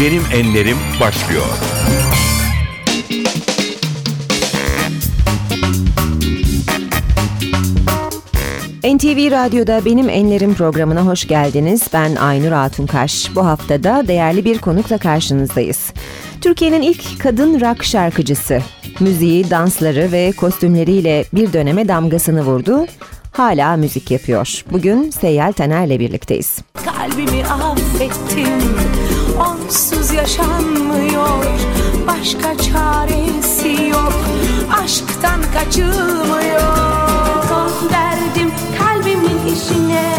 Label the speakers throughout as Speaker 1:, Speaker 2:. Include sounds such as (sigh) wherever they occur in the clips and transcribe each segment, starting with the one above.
Speaker 1: Benim Enlerim başlıyor.
Speaker 2: NTV Radyo'da Benim Enlerim programına hoş geldiniz. Ben Aynur Altunkaş. Bu haftada değerli bir konukla karşınızdayız. Türkiye'nin ilk kadın rock şarkıcısı. Müziği, dansları ve kostümleriyle bir döneme damgasını vurdu. Hala müzik yapıyor. Bugün Seyyal Taner'le birlikteyiz.
Speaker 3: Kalbimi affettim Onsuz yaşanmıyor. Başka çaresi yok. Aşktan kaçılmıyor. Son verdim kalbimin işine.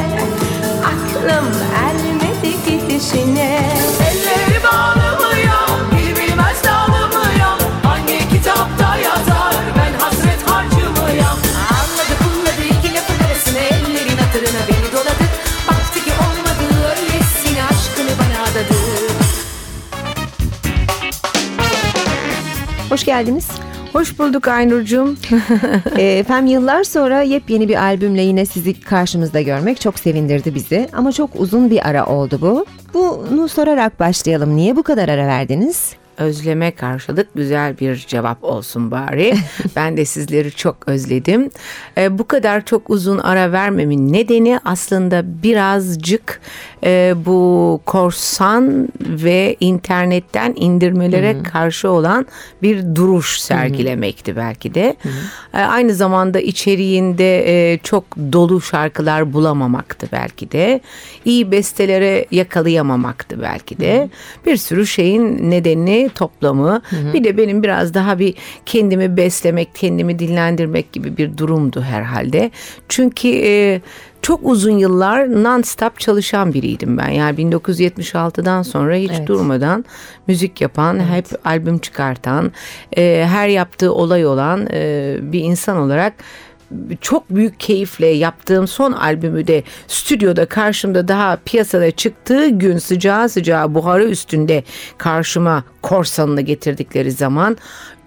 Speaker 3: Aklım ermedi gidişine
Speaker 2: Hoş geldiniz.
Speaker 4: Hoş bulduk Aynur'cum. (laughs)
Speaker 2: Ee, Efendim yıllar sonra yepyeni bir albümle yine sizi karşımızda görmek çok sevindirdi bizi. Ama çok uzun bir ara oldu bu. Bunu sorarak başlayalım. Niye bu kadar ara verdiniz?
Speaker 4: Özleme karşılık güzel bir cevap olsun bari. (laughs) ben de sizleri çok özledim. Ee, bu kadar çok uzun ara vermemin nedeni aslında birazcık e, bu korsan ve internetten indirmelere karşı olan bir duruş sergilemekti belki de. Ee, aynı zamanda içeriğinde e, çok dolu şarkılar bulamamaktı belki de. İyi bestelere yakalayamamaktı belki de. Bir sürü şeyin nedeni toplamı. Bir de benim biraz daha bir kendimi beslemek, kendimi dinlendirmek gibi bir durumdu herhalde. Çünkü e, çok uzun yıllar non-stop çalışan biriydim ben. Yani 1976'dan sonra hiç
Speaker 2: Evet.
Speaker 4: durmadan müzik yapan, hep albüm çıkartan, e, her yaptığı olay olan e, bir insan olarak çok büyük keyifle yaptığım son albümü de stüdyoda karşımda daha piyasada çıktığı gün sıcağı sıcağı buharı üstünde karşıma korsanını getirdikleri zaman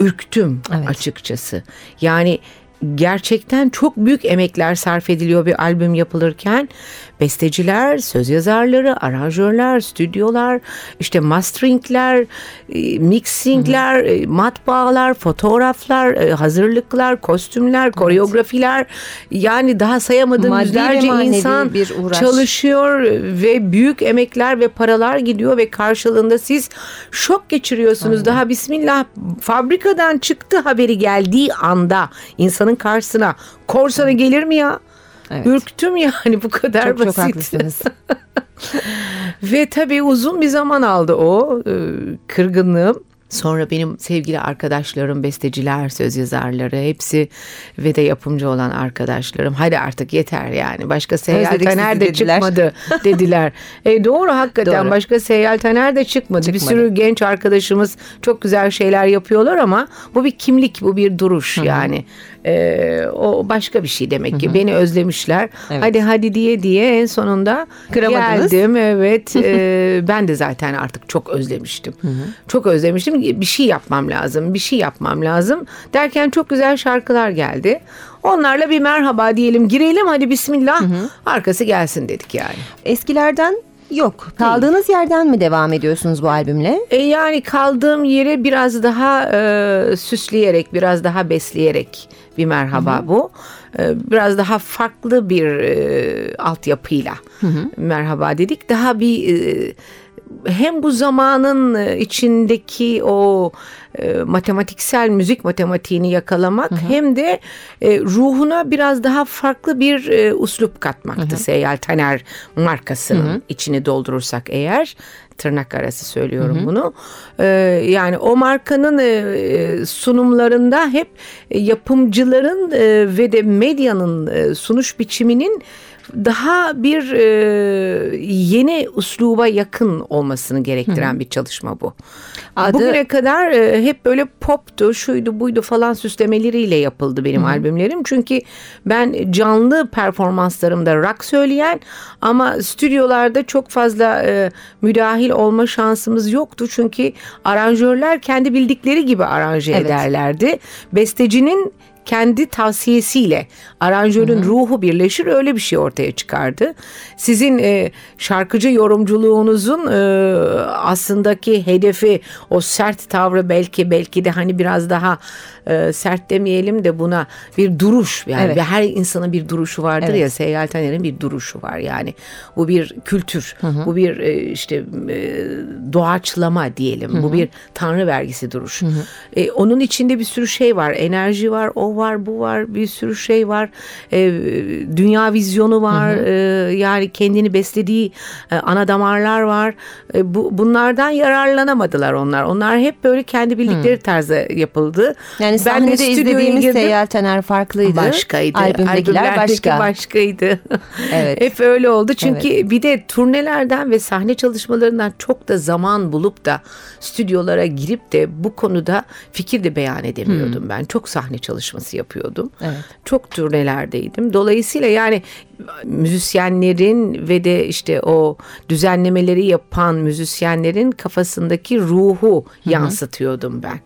Speaker 4: ürktüm
Speaker 2: Evet.
Speaker 4: açıkçası. Yani gerçekten çok büyük emekler sarf ediliyor bir albüm yapılırken. Besteciler, söz yazarları, aranjörler, stüdyolar, işte masteringler, e, mixingler, e, matbaalar, fotoğraflar, e, hazırlıklar, kostümler, koreografiler. Yani daha sayamadığım
Speaker 2: Maddi
Speaker 4: yüzlerce insan
Speaker 2: bir uğraş.
Speaker 4: çalışıyor ve büyük emekler ve paralar gidiyor ve karşılığında siz şok geçiriyorsunuz. Daha bismillah fabrikadan çıktı haberi geldiği anda insanın karşısına korsanı gelir mi ya?
Speaker 2: Evet.
Speaker 4: Ürktüm yani bu kadar
Speaker 2: Çok çok
Speaker 4: basit.
Speaker 2: haklısınız. (laughs)
Speaker 4: Ve tabii uzun bir zaman aldı o e, kırgınlığım. Sonra benim sevgili arkadaşlarım, besteciler, söz yazarları hepsi ve de yapımcı olan arkadaşlarım. Hadi artık yeter yani. Başka Seyyal Taner de
Speaker 2: dediler.
Speaker 4: çıkmadı (laughs) dediler. E doğru hakikaten
Speaker 2: Doğru.
Speaker 4: başka Seyyal Taner de çıkmadı. Bir
Speaker 2: Çıkmadı.
Speaker 4: sürü genç arkadaşımız çok güzel şeyler yapıyorlar ama bu bir kimlik, bu bir duruş yani. E, o başka bir şey demek ki. Beni özlemişler.
Speaker 2: Evet.
Speaker 4: Hadi hadi diye diye en sonunda
Speaker 2: Kıramadınız.
Speaker 4: geldim. Evet. (laughs) e, ben de zaten artık çok özlemiştim. Çok özlemiştim. Bir şey yapmam lazım. Bir şey yapmam lazım. Derken çok güzel şarkılar geldi. Onlarla bir merhaba diyelim. Girelim hadi bismillah. Arkası gelsin dedik yani.
Speaker 2: Eskilerden yok. Kaldığınız yerden mi devam ediyorsunuz bu albümle?
Speaker 4: E yani kaldığım yeri biraz daha e, süsleyerek, biraz daha besleyerek bir merhaba bu. E, biraz daha farklı bir e, altyapıyla merhaba dedik. Daha bir e, hem bu zamanın e, içindeki o e, matematiksel müzik matematiğini yakalamak hem de e, ruhuna biraz daha farklı bir e, uslup katmaktı Seyyal Taner markasının içini doldurursak eğer. Tırnak arası söylüyorum bunu. E, yani o markanın e, e, sunumlarında hep e, yapımcıların e, ve de medyanın e, sunuş biçiminin daha bir e, yeni usluba yakın olmasını gerektiren bir çalışma bu.
Speaker 2: Adı-
Speaker 4: Bugüne kadar e, hep böyle poptu, şuydu buydu falan süslemeleriyle yapıldı benim albümlerim. Çünkü ben canlı performanslarımda rock söyleyen ama stüdyolarda çok fazla e, müdahil olma şansımız yoktu. Çünkü aranjörler kendi bildikleri gibi aranje
Speaker 2: Evet.
Speaker 4: ederlerdi. Bestecinin kendi tavsiyesiyle aranjörün ruhu birleşir öyle bir şey ortaya çıkardı. Sizin e, şarkıcı yorumculuğunuzun e, aslındaki hedefi o sert tavrı belki belki de hani biraz daha e, sert demeyelim de buna bir duruş yani
Speaker 2: Evet.
Speaker 4: ve her insanın bir duruşu vardır
Speaker 2: Evet.
Speaker 4: ya Seyyal Taner'in bir duruşu var yani bu bir kültür bu bir e, işte e, doğaçlama diyelim bu bir tanrı vergisi duruş E, onun içinde bir sürü şey var enerji var o var bu var bir sürü şey var E, dünya vizyonu var E, yani kendini beslediği e, ana damarlar var E, bu bunlardan yararlanamadılar onlar onlar hep böyle kendi bildikleri tarzda yapıldı
Speaker 2: Yani
Speaker 4: Ben de
Speaker 2: izlediğimiz
Speaker 4: girdim.
Speaker 2: Seyyal Taner farklıydı.
Speaker 4: Başkaydı.
Speaker 2: Albümdekiler başka.
Speaker 4: başkaydı. (laughs)
Speaker 2: Evet.
Speaker 4: Hep öyle oldu. Çünkü bir de turnelerden ve sahne çalışmalarından çok da zaman bulup da stüdyolara girip de bu konuda fikir de beyan edemiyordum ben. Çok sahne çalışması yapıyordum.
Speaker 2: Evet.
Speaker 4: Çok turnelerdeydim. Dolayısıyla yani müzisyenlerin ve de işte o düzenlemeleri yapan müzisyenlerin kafasındaki ruhu yansıtıyordum ben.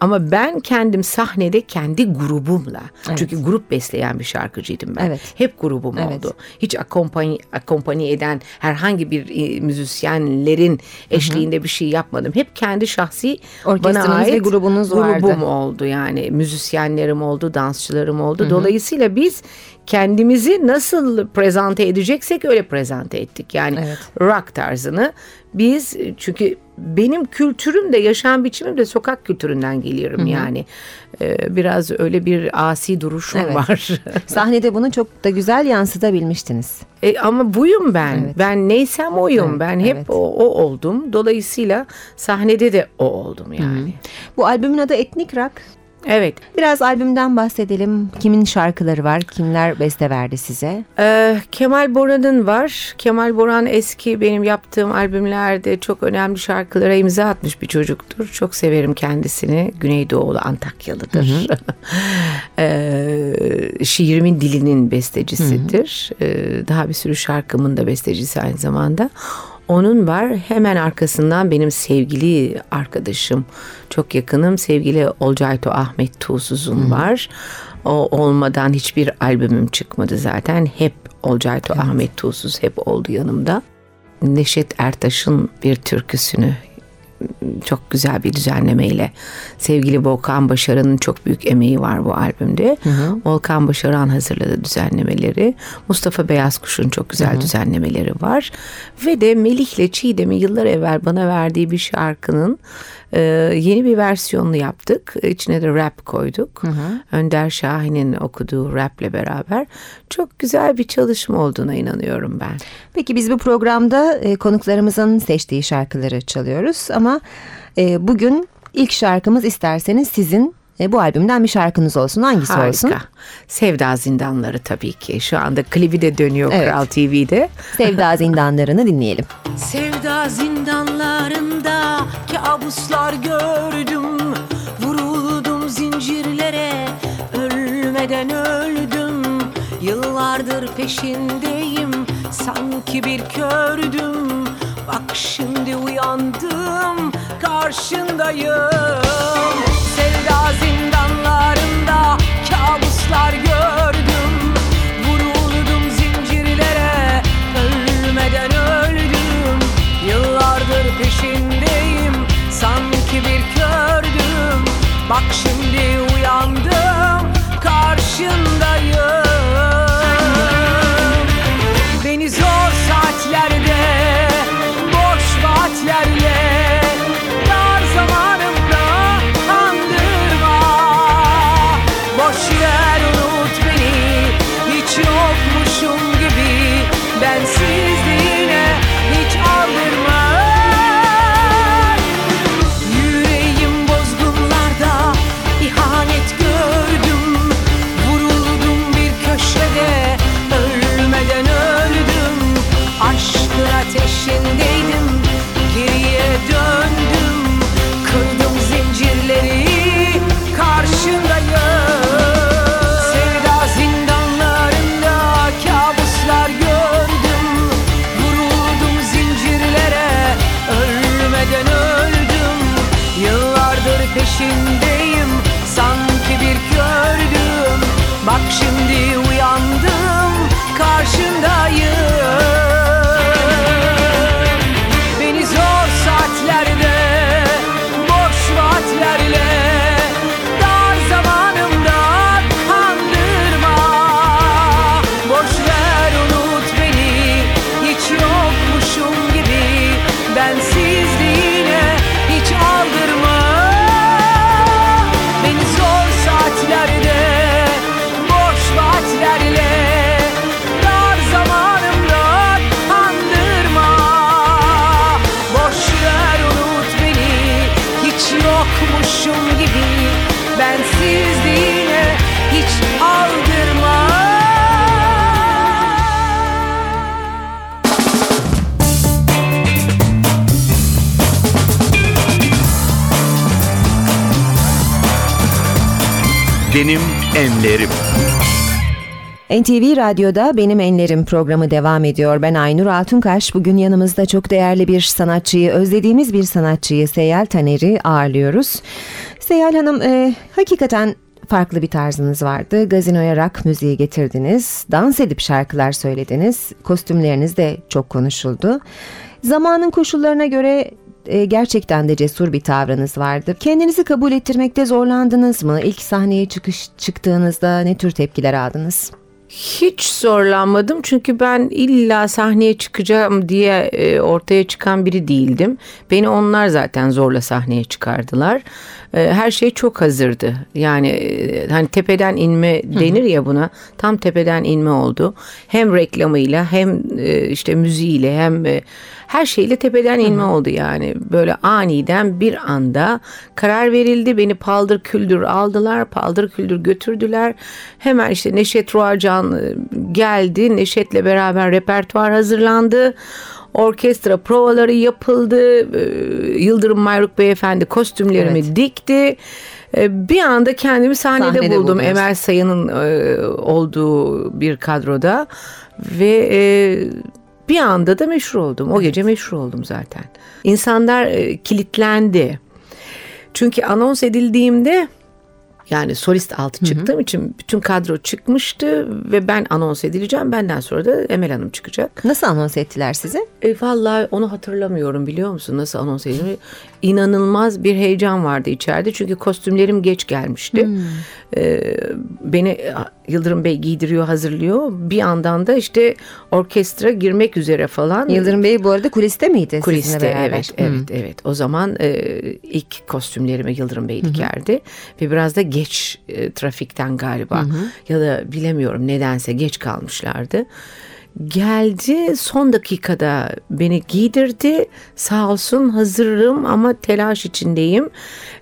Speaker 4: Ama ben kendim sahnede kendi grubumla çünkü grup besleyen bir şarkıcıydım ben.
Speaker 2: Evet.
Speaker 4: Hep grubum
Speaker 2: Evet.
Speaker 4: oldu. Hiç akompany, akompany eden herhangi bir e, müzisyenlerin eşliğinde bir şey yapmadım. Hep kendi şahsi bana ait
Speaker 2: ve grubunuz vardı.
Speaker 4: grubum oldu yani. Müzisyenlerim oldu, dansçılarım oldu. Dolayısıyla biz kendimizi nasıl prezente edeceksek öyle prezente ettik. Yani
Speaker 2: Evet.
Speaker 4: rock tarzını biz çünkü benim kültürüm de yaşam biçimim de sokak kültüründen geliyorum yani. Ee, biraz öyle bir asi duruşum
Speaker 2: Evet.
Speaker 4: var. (laughs)
Speaker 2: Sahnede bunu çok da güzel yansıtabilmiştiniz.
Speaker 4: E, ama buyum ben.
Speaker 2: Evet.
Speaker 4: Ben neysem oyum.
Speaker 2: Evet,
Speaker 4: ben hep
Speaker 2: evet.
Speaker 4: o, o oldum. Dolayısıyla sahnede de o oldum yani.
Speaker 2: Bu albümün adı Etnik Rock.
Speaker 4: Evet.
Speaker 2: Biraz albümden bahsedelim. Kimin şarkıları var? Kimler beste verdi size?
Speaker 4: Ee, Kemal Boran'ın var. Kemal Boran eski benim yaptığım albümlerde çok önemli şarkılara imza atmış bir çocuktur. Çok severim kendisini. Güneydoğulu Antakyalıdır. (laughs) Ee, şiirimin dilinin bestecisidir. Ee, daha bir sürü şarkımın da bestecisi aynı zamanda. Onun var. Hemen arkasından benim sevgili arkadaşım, çok yakınım sevgili Olcayto Ahmet Tuğsuz'un var. O olmadan hiçbir albümüm çıkmadı zaten. Hep Olcayto Ahmet Tuğsuz hep oldu yanımda. Neşet Ertaş'ın bir türküsünü çok güzel bir düzenlemeyle sevgili Volkan Başaran'ın çok büyük emeği var bu albümde. Volkan Başaran hazırladı düzenlemeleri. Mustafa Beyazkuş'un çok güzel düzenlemeleri var. Ve de Melih'le Çiğdem'i yıllar evvel bana verdiği bir şarkının e, yeni bir versiyonunu yaptık. İçine de rap koyduk. Önder Şahin'in okuduğu raple beraber. Çok güzel bir çalışma olduğuna inanıyorum ben.
Speaker 2: Peki biz bu programda e, konuklarımızın seçtiği şarkıları çalıyoruz ama e, bugün ilk şarkımız isterseniz sizin e, bu albümden bir şarkınız olsun. Hangisi olsun?
Speaker 4: Harika. Sevda Zindanları tabii ki. Şu anda klibi de dönüyor
Speaker 2: Evet.
Speaker 4: Kral TV'de.
Speaker 2: Sevda (laughs) Zindanlarını dinleyelim.
Speaker 3: Sevda zindanlarında kabuslar gördüm Vuruldum zincirlere ölmeden öldüm Yıllardır peşindeyim sanki bir kördüm Bak şimdi uyandım karşındayım. Sevda
Speaker 1: Enlerim.
Speaker 2: NTV Radyo'da Benim Enlerim programı devam ediyor. Ben Aynur Altunkaş. Bugün yanımızda çok değerli bir sanatçıyı, özlediğimiz bir sanatçıyı Seyal Taner'i ağırlıyoruz. Seyal Hanım, e, hakikaten farklı bir tarzınız vardı. Gazinoya rock müziği getirdiniz. Dans edip şarkılar söylediniz. Kostümleriniz de çok konuşuldu. Zamanın koşullarına göre e, gerçekten de cesur bir tavrınız vardı. Kendinizi kabul ettirmekte zorlandınız mı? İlk sahneye çıkış çıktığınızda ne tür tepkiler aldınız?
Speaker 4: Hiç zorlanmadım çünkü ben illa sahneye çıkacağım diye e, ortaya çıkan biri değildim. Beni onlar zaten zorla sahneye çıkardılar. E, her şey çok hazırdı. Yani e, hani tepeden inme denir ya buna. Tam tepeden inme oldu. Hem reklamıyla hem e, işte müziğiyle hem e, her şeyle tepeden inme oldu yani. Böyle aniden bir anda karar verildi. Beni paldır küldür aldılar. Paldır küldür götürdüler. Hemen işte Neşet Ruacan e, geldi. Neşet'le beraber repertuar hazırlandı. Orkestra provaları yapıldı. Ee, Yıldırım Mayruk Beyefendi kostümlerimi
Speaker 2: Evet.
Speaker 4: dikti. Ee, Bir anda kendimi sahnede,
Speaker 2: Sahnede
Speaker 4: buldum.
Speaker 2: buldunuz.
Speaker 4: Emel Sayın'ın e, olduğu bir kadroda ve e, bir anda da meşhur oldum. O gece meşhur oldum zaten. İnsanlar e, kilitlendi. Çünkü anons edildiğimde yani solist altı çıktığım için bütün kadro çıkmıştı ve ben anons edileceğim. Benden sonra da Emel Hanım çıkacak.
Speaker 2: Nasıl anons ettiler sizi?
Speaker 4: E, vallahi onu hatırlamıyorum biliyor musun nasıl anons edildiğini. İnanılmaz bir heyecan vardı içeride çünkü kostümlerim geç gelmişti. E, beni Yıldırım Bey giydiriyor hazırlıyor. Bir yandan da işte orkestra girmek üzere falan.
Speaker 2: Yıldırım Bey bu arada kuliste miydi
Speaker 4: Kuliste evet evet evet. O zaman e, ilk kostümlerimi Yıldırım Bey dikerdi ve biraz da geç e, trafikten galiba ya da bilemiyorum nedense geç kalmışlardı. Geldi son dakikada beni giydirdi. Sağ olsun hazırım ama telaş içindeyim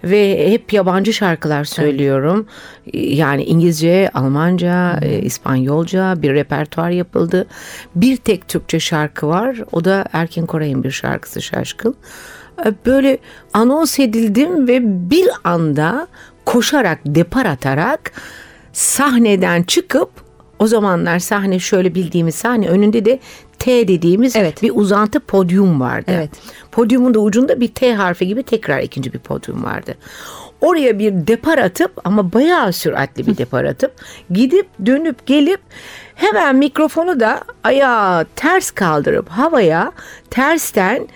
Speaker 4: ve hep yabancı şarkılar söylüyorum. Yani İngilizce, Almanca, e, İspanyolca bir repertuar yapıldı. Bir tek Türkçe şarkı var. O da Erkin Koray'ın bir şarkısı Şaşkın. E, böyle anons edildim ve bir anda koşarak depar atarak sahneden çıkıp o zamanlar sahne şöyle bildiğimiz sahne önünde de T dediğimiz
Speaker 2: Evet.
Speaker 4: bir uzantı podyum vardı.
Speaker 2: Evet.
Speaker 4: Podyumun da ucunda bir T harfi gibi tekrar ikinci bir podyum vardı. Oraya bir depar atıp ama bayağı süratli bir (laughs) depar atıp gidip dönüp gelip hemen mikrofonu da ayağı ters kaldırıp havaya tersten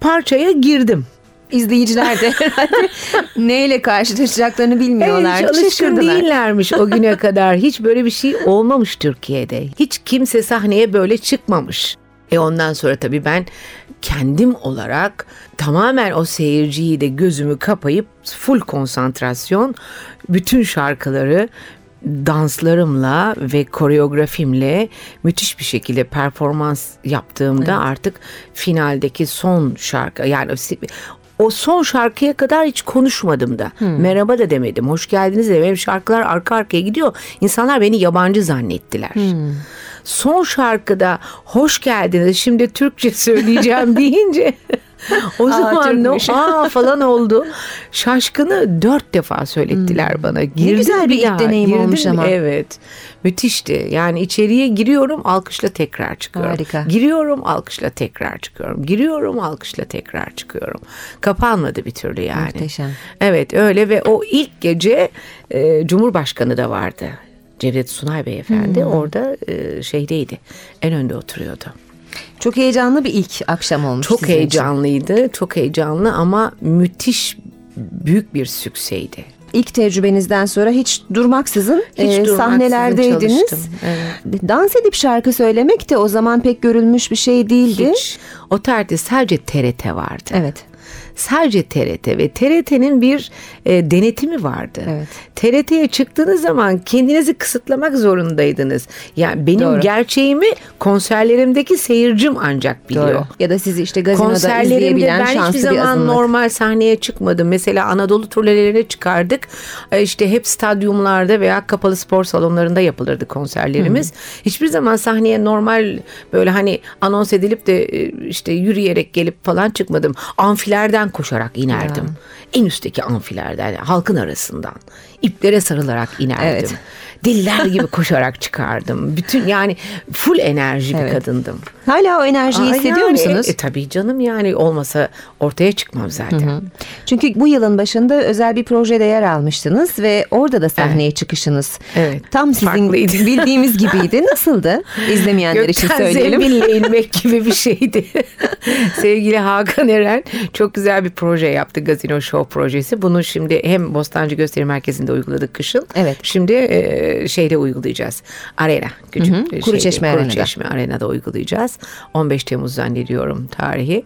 Speaker 4: parçaya girdim.
Speaker 2: İzleyiciler de (laughs) herhalde neyle karşılaşacaklarını bilmiyorlar.
Speaker 4: Evet, hiç alışkın değillermiş o güne (laughs) kadar. Hiç böyle bir şey olmamış Türkiye'de. Hiç kimse sahneye böyle çıkmamış. E ondan sonra tabii ben kendim olarak tamamen o seyirciyi de gözümü kapayıp full konsantrasyon bütün şarkıları danslarımla ve koreografimle müthiş bir şekilde performans yaptığımda artık finaldeki son şarkı yani o son şarkıya kadar hiç konuşmadım da. Merhaba da demedim. Hoş geldiniz de benim şarkılar arka arkaya gidiyor. İnsanlar beni yabancı zannettiler. Son şarkıda hoş geldiniz. Şimdi Türkçe söyleyeceğim (laughs) deyince o zaman ne
Speaker 2: Türkmüş.
Speaker 4: aa falan oldu. Şaşkını dört defa söylettiler bana. Girdim
Speaker 2: güzel bir
Speaker 4: daha,
Speaker 2: deneyim
Speaker 4: girdim.
Speaker 2: olmuş ama.
Speaker 4: Evet. Müthişti. Yani içeriye giriyorum alkışla tekrar çıkıyorum.
Speaker 2: Harika.
Speaker 4: Giriyorum alkışla tekrar çıkıyorum. Giriyorum alkışla tekrar çıkıyorum. Kapanmadı bir türlü yani.
Speaker 2: Muhteşem.
Speaker 4: Evet öyle ve o ilk gece e, Cumhurbaşkanı da vardı. Cevdet Sunay Beyefendi
Speaker 2: Hmm.
Speaker 4: orada e, şeydeydi. En önde oturuyordu.
Speaker 2: Çok heyecanlı bir ilk akşam olmuş.
Speaker 4: Çok
Speaker 2: sizin için.
Speaker 4: heyecanlıydı. Çok heyecanlı ama müthiş büyük bir sükseydi.
Speaker 2: İlk tecrübenizden sonra hiç durmaksızın
Speaker 4: Hiç
Speaker 2: e,
Speaker 4: durmaksızın
Speaker 2: sahnelerdeydiniz.
Speaker 4: çalıştım, evet.
Speaker 2: Dans edip şarkı söylemek de o zaman pek görülmüş bir şey değildi.
Speaker 4: Hiç. O tarihte sadece TRT vardı.
Speaker 2: Evet.
Speaker 4: Sadece TRT ve TRT'nin bir e, denetimi vardı.
Speaker 2: Evet.
Speaker 4: TRT'ye çıktığınız zaman kendinizi kısıtlamak zorundaydınız. Yani benim
Speaker 2: Doğru.
Speaker 4: gerçeğimi konserlerimdeki seyircim ancak biliyor.
Speaker 2: Doğru. Ya da sizi işte gazinoda izleyebilen
Speaker 4: ben
Speaker 2: şanslı
Speaker 4: hiçbir
Speaker 2: bir
Speaker 4: zaman
Speaker 2: azınlık.
Speaker 4: normal sahneye çıkmadım. Mesela Anadolu turnelerine çıkardık. E, İşte hep stadyumlarda veya kapalı spor salonlarında yapılırdı konserlerimiz. Hiçbir zaman sahneye normal böyle hani anons edilip de e, işte yürüyerek gelip falan çıkmadım. Amfilerden amfiden koşarak inerdim. En üstteki amfilerden, halkın arasından. iplere sarılarak inerdim.
Speaker 2: Evet.
Speaker 4: Diller gibi koşarak çıkardım. Bütün yani full enerji bir kadındım.
Speaker 2: Hala o enerjiyi
Speaker 4: Aa,
Speaker 2: hissediyor
Speaker 4: yani,
Speaker 2: musunuz?
Speaker 4: E, tabii canım yani olmasa ortaya çıkmam zaten.
Speaker 2: Çünkü bu yılın başında özel bir projede yer almıştınız ve orada da sahneye çıkışınız
Speaker 4: Evet.
Speaker 2: tam sizin
Speaker 4: Farklıydı. (laughs)
Speaker 2: bildiğimiz gibiydi. Nasıldı? İzleyenler için
Speaker 4: Gökten
Speaker 2: söyleyelim.
Speaker 4: zembille (laughs) inmek gibi bir şeydi. (laughs) Sevgili Hakan Eren çok güzel bir proje yaptı. Gazino Show projesi. Bunu şimdi hem Bostancı Gösteri Merkezi'nde uyguladık kışın.
Speaker 2: Evet.
Speaker 4: Şimdi e, şeyde uygulayacağız. Arena. Küçük
Speaker 2: Hı hı. Kuruçeşme Arena'da.
Speaker 4: Kuruçeşme Arena'da uygulayacağız. 15 Temmuz zannediyorum tarihi.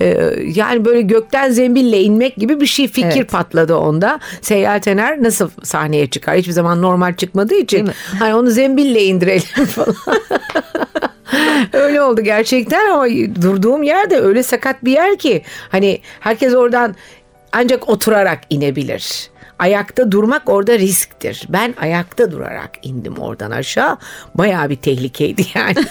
Speaker 4: E, yani böyle gökten zembille inmek gibi bir şey fikir
Speaker 2: Evet.
Speaker 4: patladı onda. Seyyal Tener nasıl sahneye çıkar? Hiçbir zaman normal çıkmadığı için hani onu zembille indirelim (laughs) falan. öyle oldu gerçekten ama durduğum yer de öyle sakat bir yer ki hani herkes oradan ancak oturarak inebilir. Ayakta durmak orada risktir. Ben ayakta durarak indim oradan aşağı. Bayağı bir tehlikeydi (laughs) yani.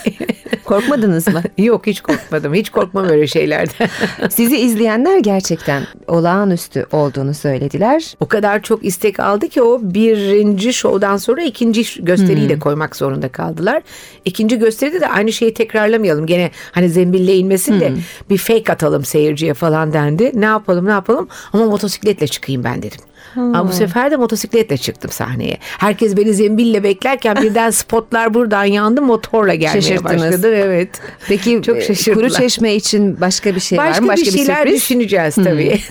Speaker 2: Korkmadınız mı? (laughs)
Speaker 4: Yok hiç korkmadım. Hiç korkmam öyle şeylerden. (laughs)
Speaker 2: Sizi izleyenler gerçekten olağanüstü olduğunu söylediler.
Speaker 4: O kadar çok istek aldı ki o birinci şovdan sonra ikinci gösteriyi de koymak zorunda kaldılar. İkinci gösteride de aynı şeyi tekrarlamayalım. Gene hani zembille inmesin de bir fake atalım seyirciye falan dendi. Ne yapalım ne yapalım ama motosikletle çıkayım ben dedim. Ama bu sefer de motosikletle çıktım sahneye. Herkes beni zembille beklerken birden (laughs) spotlar buradan yandı motorla gelmeye
Speaker 2: Şaşırttınız.
Speaker 4: başladı. Evet.
Speaker 2: Peki
Speaker 4: çok
Speaker 2: e, kuru çeşme için başka bir şey var
Speaker 4: Başka,
Speaker 2: mı? Başka
Speaker 4: bir şeyler
Speaker 2: sürpriz?
Speaker 4: düşüneceğiz tabii. (laughs)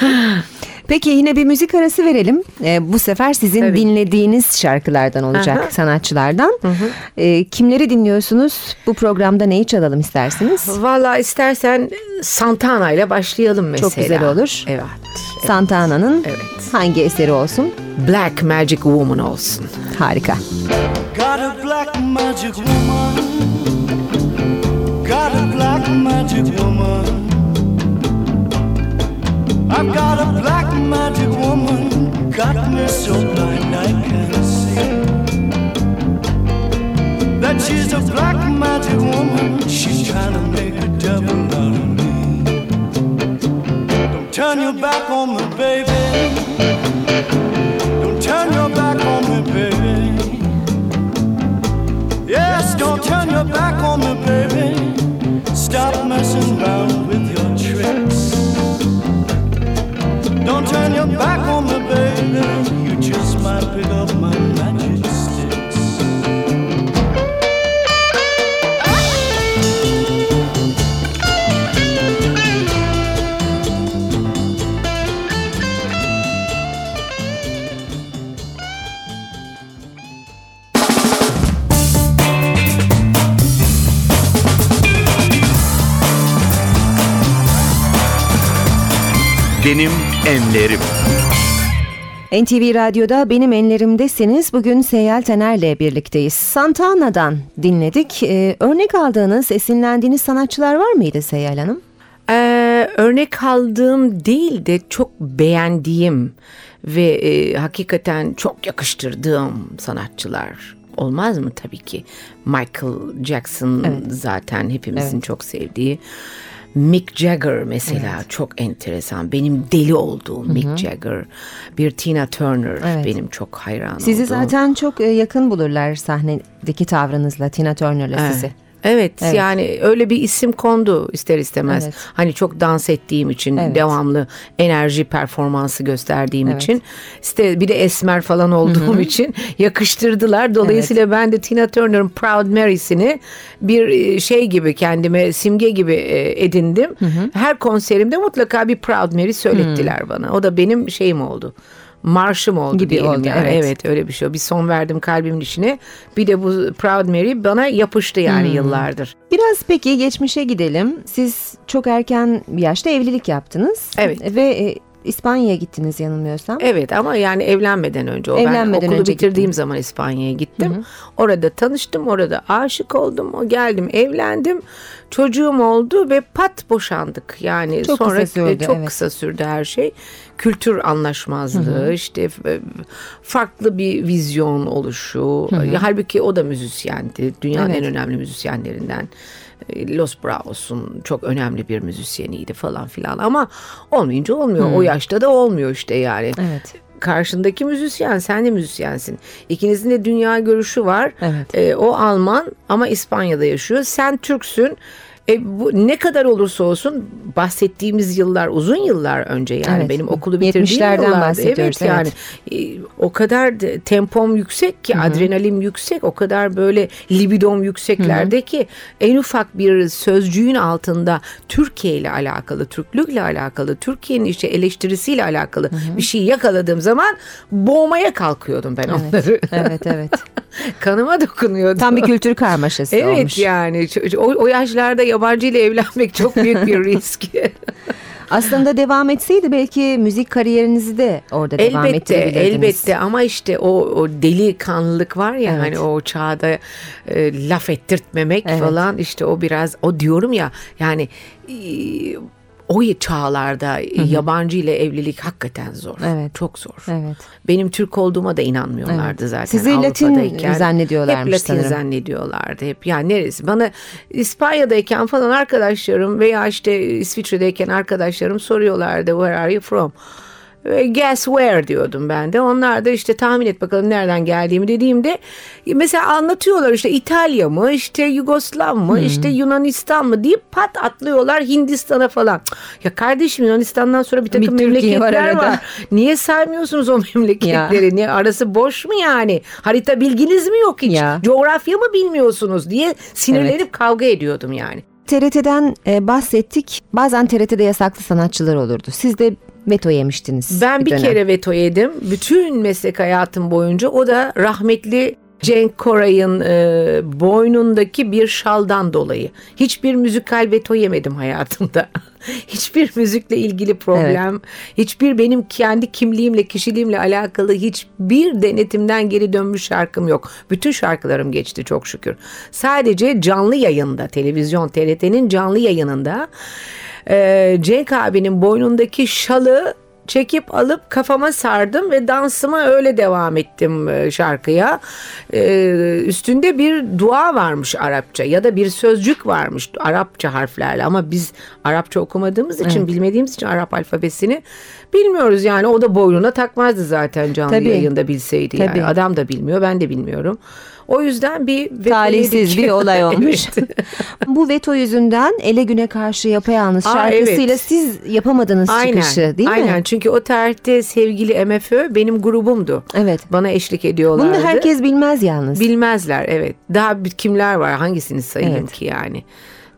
Speaker 4: (laughs)
Speaker 2: Peki yine bir müzik arası verelim. Ee, bu sefer sizin
Speaker 4: Tabii.
Speaker 2: dinlediğiniz şarkılardan olacak
Speaker 4: Aha.
Speaker 2: sanatçılardan. Ee, kimleri dinliyorsunuz? Bu programda neyi çalalım istersiniz?
Speaker 4: Valla istersen Santana ile başlayalım mesela.
Speaker 2: Çok güzel olur.
Speaker 4: Evet.
Speaker 2: Santana'nın
Speaker 4: Evet.
Speaker 2: hangi eseri olsun?
Speaker 4: Black Magic Woman olsun.
Speaker 2: Harika.
Speaker 5: Got a black magic woman. Got a black magic woman. I've got a black magic woman. Got me so blind I can't see. That she's a black magic woman. She's trying to make a devil out of me. Don't turn your back on me, baby. Don't turn your back on me, baby. Yes, don't turn your back on me, baby. Stop messing around with your tricks. Don't turn your back on me, baby. You just might pick up my magic
Speaker 1: Benim enlerim.
Speaker 2: NTV Radyo'da Benim Enlerim'desiniz. Bugün Seyyal Tener'le birlikteyiz. Santana'dan dinledik. Ee, örnek aldığınız, esinlendiğiniz sanatçılar var mıydı Seyyal Hanım?
Speaker 4: Ee, örnek aldığım değil de çok beğendiğim ve e, hakikaten çok yakıştırdığım sanatçılar olmaz mı tabii ki? Michael Jackson zaten hepimizin çok sevdiği. Mick Jagger mesela çok enteresan. Benim deli olduğum Mick Jagger. Bir Tina Turner
Speaker 2: Evet.
Speaker 4: benim çok hayran
Speaker 2: Sizi
Speaker 4: olduğum.
Speaker 2: zaten çok e, yakın bulurlar sahnedeki tavrınızla, Tina Turner'la sizi.
Speaker 4: Evet,
Speaker 2: Evet.
Speaker 4: yani öyle bir isim kondu ister istemez.
Speaker 2: Evet.
Speaker 4: Hani çok dans ettiğim için
Speaker 2: Evet.
Speaker 4: devamlı enerji performansı gösterdiğim
Speaker 2: Evet.
Speaker 4: için işte bir de esmer falan olduğum için yakıştırdılar. Dolayısıyla ben de Tina Turner'ın Proud Mary'sini bir e, şey gibi kendime simge gibi e, edindim. Her konserimde mutlaka bir Proud Mary söylettiler bana. O da benim şeyim oldu. Marşım oldu
Speaker 2: Gibi
Speaker 4: diyelim
Speaker 2: oldu,
Speaker 4: yani.
Speaker 2: evet.
Speaker 4: evet öyle bir şey. Bir son verdim kalbimin içine. Bir de bu Proud Mary bana yapıştı yani yıllardır.
Speaker 2: Biraz peki geçmişe gidelim. Siz çok erken bir yaşta evlilik yaptınız.
Speaker 4: Evet.
Speaker 2: Ve e, İspanya'ya gittiniz yanılmıyorsam.
Speaker 4: Evet ama yani evlenmeden önce o
Speaker 2: Evlenmeden
Speaker 4: ben okulu
Speaker 2: önce
Speaker 4: bitirdiğim
Speaker 2: gittin.
Speaker 4: zaman İspanya'ya gittim. Orada tanıştım, orada aşık oldum. O geldim, evlendim. Çocuğum oldu ve pat boşandık. Yani
Speaker 2: Çok
Speaker 4: sonra
Speaker 2: kısa sürdü,
Speaker 4: çok
Speaker 2: evet.
Speaker 4: kısa sürdü her şey. kültür anlaşmazlığı, işte e, farklı bir vizyon oluşu. Ya, halbuki o da müzisyendi. Dünyanın
Speaker 2: Evet.
Speaker 4: en önemli müzisyenlerinden. E, Los Bravos'un çok önemli bir müzisyeniydi falan filan ama olmayınca olmuyor. O yaşta da olmuyor işte yani.
Speaker 2: Evet.
Speaker 4: Karşındaki müzisyen, sen de müzisyensin. İkinizin de dünya görüşü var.
Speaker 2: Evet.
Speaker 4: E, o Alman ama İspanya'da yaşıyor. Sen Türksün. E, bu ne kadar olursa olsun bahsettiğimiz yıllar uzun yıllar önce yani
Speaker 2: Evet.
Speaker 4: benim okulu bitirdiğim
Speaker 2: 70'lerden
Speaker 4: yıllarda.
Speaker 2: bahsediyoruz,
Speaker 4: Evet yani e, o kadar de- tempom yüksek ki adrenalin yüksek o kadar böyle libidom yükseklerde ki en ufak bir sözcüğün altında Türkiye ile alakalı, Türklükle alakalı, Türkiye'nin işte eleştirisiyle alakalı bir şey yakaladığım zaman boğmaya kalkıyordum ben onları.
Speaker 2: Evet evet. (laughs)
Speaker 4: Kanıma dokunuyordu.
Speaker 2: Tam bir kültür karmaşası
Speaker 4: Evet
Speaker 2: olmuş.
Speaker 4: yani ç- o, o yaşlarda yabancı ile evlenmek çok büyük bir risk. (laughs)
Speaker 2: Aslında devam etseydi belki müzik kariyerinizi de orada devam
Speaker 4: elbette
Speaker 2: ettirebilirdiniz.
Speaker 4: elbette ama işte o, o delikanlılık var ya
Speaker 2: Evet.
Speaker 4: hani o çağda e, laf ettirtmemek
Speaker 2: Evet.
Speaker 4: falan işte o biraz o diyorum ya yani e, o çağlarda yabancı ile evlilik hakikaten zor.
Speaker 2: Evet.
Speaker 4: Çok zor.
Speaker 2: Evet.
Speaker 4: Benim Türk olduğuma da inanmıyorlardı
Speaker 2: Evet.
Speaker 4: zaten.
Speaker 2: Sizi Latin zannediyorlarmış
Speaker 4: Hep Latin
Speaker 2: sanırım.
Speaker 4: zannediyorlardı hep. Yani neresi? Bana İspanya'dayken falan arkadaşlarım veya işte İsviçre'deyken arkadaşlarım soruyorlardı where are you from? Ve Guess where diyordum ben de. Onlar da işte tahmin et bakalım nereden geldiğimi dediğimde mesela anlatıyorlar işte İtalya mı işte Yugoslav mı
Speaker 2: Hmm.
Speaker 4: işte Yunanistan mı deyip pat atlıyorlar Hindistan'a falan. Ya kardeşim Yunanistan'dan sonra bir takım
Speaker 2: Bir var
Speaker 4: memleketler var,
Speaker 2: arada.
Speaker 4: Niye saymıyorsunuz o memleketleri? Niye arası boş mu yani? Harita bilginiz mi yok hiç?
Speaker 2: Ya.
Speaker 4: Coğrafya mı bilmiyorsunuz diye sinirlenip kavga ediyordum yani.
Speaker 2: TRT'den e, bahsettik. Bazen TRT'de yasaklı sanatçılar olurdu. Siz de veto yemiştiniz.
Speaker 4: Ben bir,
Speaker 2: dönem.
Speaker 4: kere veto yedim. Bütün meslek hayatım boyunca o da rahmetli Cenk Koray'ın e, boynundaki bir şaldan dolayı. Hiçbir müzikal veto yemedim hayatımda. (laughs) hiçbir müzikle ilgili problem, hiçbir benim kendi kimliğimle, kişiliğimle alakalı hiçbir denetimden geri dönmüş şarkım yok. Bütün şarkılarım geçti çok şükür. Sadece canlı yayında, televizyon TRT'nin canlı yayınında e, Cenk abinin boynundaki şalı çekip alıp kafama sardım ve dansıma öyle devam ettim e, şarkıya. E, üstünde bir dua varmış Arapça ya da bir sözcük varmış Arapça harflerle ama biz Arapça okumadığımız için bilmediğimiz için Arap alfabesini bilmiyoruz yani o da boynuna takmazdı zaten canlı
Speaker 2: Tabii.
Speaker 4: yayında bilseydi
Speaker 2: Tabii.
Speaker 4: yani adam da bilmiyor ben de bilmiyorum. O yüzden bir
Speaker 2: Talihsiz bir (laughs) olay olmuş.
Speaker 4: Evet.
Speaker 2: Bu veto yüzünden Ele Güne Karşı Yapayalnız
Speaker 4: Aa,
Speaker 2: şarkısıyla
Speaker 4: evet.
Speaker 2: siz yapamadınız çıkışı değil
Speaker 4: aynen.
Speaker 2: mi?
Speaker 4: Çünkü o tarihte sevgili MFÖ benim grubumdu.
Speaker 2: Evet.
Speaker 4: Bana eşlik ediyorlardı.
Speaker 2: Bunu herkes bilmez yalnız.
Speaker 4: bilmezler evet. Daha kimler var hangisini sayayım
Speaker 2: Evet.
Speaker 4: ki yani.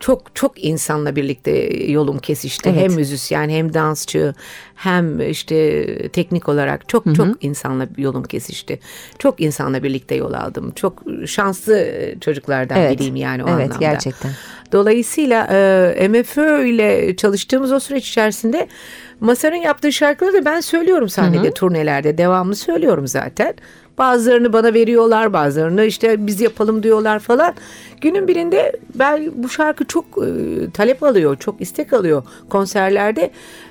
Speaker 4: Çok çok insanla birlikte yolum kesişti.
Speaker 2: Evet.
Speaker 4: Hem müzisyen hem dansçı hem işte teknik olarak çok çok insanla yolum kesişti. Çok insanla birlikte yol aldım. Çok şanslı çocuklardan
Speaker 2: Evet.
Speaker 4: biriyim yani o
Speaker 2: Evet,
Speaker 4: anlamda.
Speaker 2: gerçekten.
Speaker 4: Dolayısıyla e, MFÖ ile çalıştığımız o süreç içerisinde Masar'ın yaptığı şarkıları da ben söylüyorum sahnede, turnelerde. Devamlı söylüyorum zaten. Bazılarını bana veriyorlar, bazılarını işte biz yapalım diyorlar falan. Günün birinde ben bu şarkı çok e, talep alıyor, çok istek alıyor konserlerde.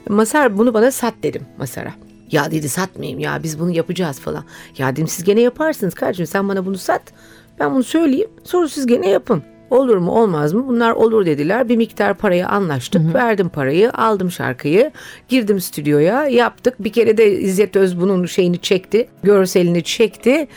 Speaker 4: Masar bunu bana sat dedim Masar'a. Ya dedi satmayayım ya biz bunu yapacağız falan. Ya dedim siz gene yaparsınız kardeşim sen bana bunu sat. Ben bunu söyleyeyim sonra siz gene yapın. Olur mu olmaz mı? Bunlar olur dediler. Bir miktar parayı anlaştık. Verdim parayı, aldım şarkıyı. Girdim stüdyoya, yaptık. Bir kere de İzzet Öz bunun şeyini çekti. Görselini çekti.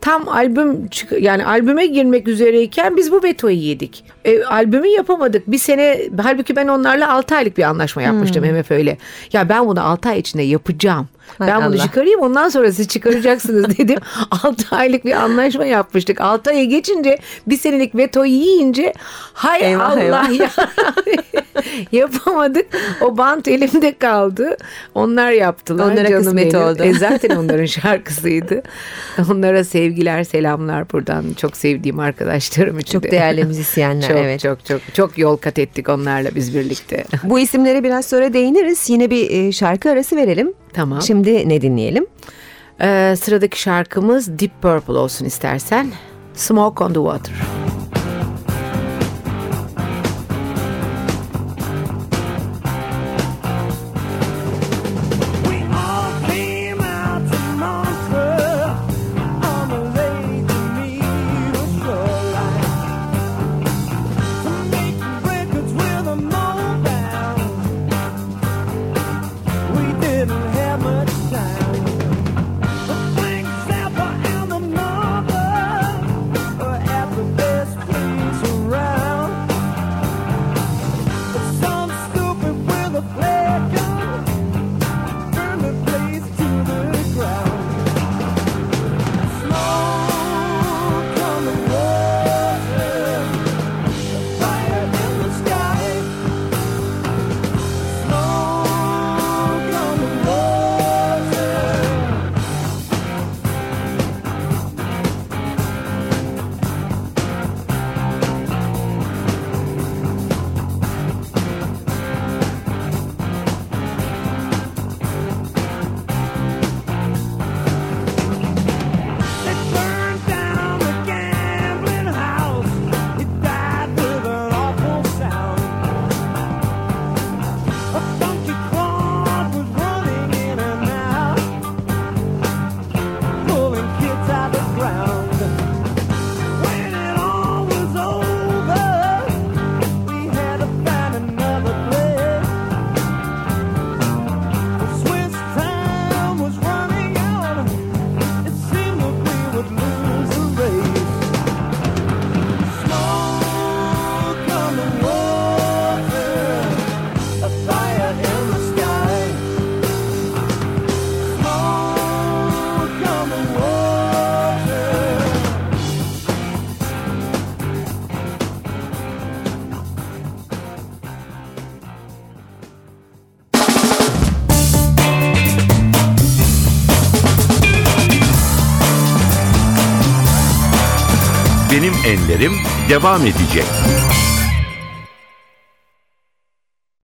Speaker 4: Tam albüm çık yani albüme girmek üzereyken biz bu vetoyu yedik. E, albümü yapamadık. Bir sene halbuki ben onlarla 6 aylık bir anlaşma yapmıştım MF öyle. Ya ben bunu 6 ay içinde yapacağım.
Speaker 2: Hay
Speaker 4: ben bunu
Speaker 2: Allah.
Speaker 4: çıkarayım ondan sonra siz çıkaracaksınız (laughs) dedim. 6 aylık bir anlaşma yapmıştık. 6 aya geçince bir senelik vetoyu yiyince hay
Speaker 2: Eyvah,
Speaker 4: Allah
Speaker 2: eyvah. (laughs)
Speaker 4: ya. Yapamadık. O bant elimde kaldı. Onlar yaptılar.
Speaker 2: Onlara kısmet
Speaker 4: benim.
Speaker 2: oldu.
Speaker 4: E zaten onların şarkısıydı. (laughs) Onlara sevgiler, selamlar buradan. Çok sevdiğim arkadaşlarım için
Speaker 2: Çok
Speaker 4: de.
Speaker 2: değerli (laughs) müzisyenler.
Speaker 4: Çok
Speaker 2: evet.
Speaker 4: çok çok çok yol kat ettik onlarla biz birlikte.
Speaker 2: Bu isimlere biraz sonra değiniriz. Yine bir e, şarkı arası verelim.
Speaker 4: Tamam.
Speaker 2: Şimdi ne dinleyelim?
Speaker 4: Ee, sıradaki şarkımız Deep Purple olsun istersen. Smoke on the Water.
Speaker 5: Enlerim devam edecek.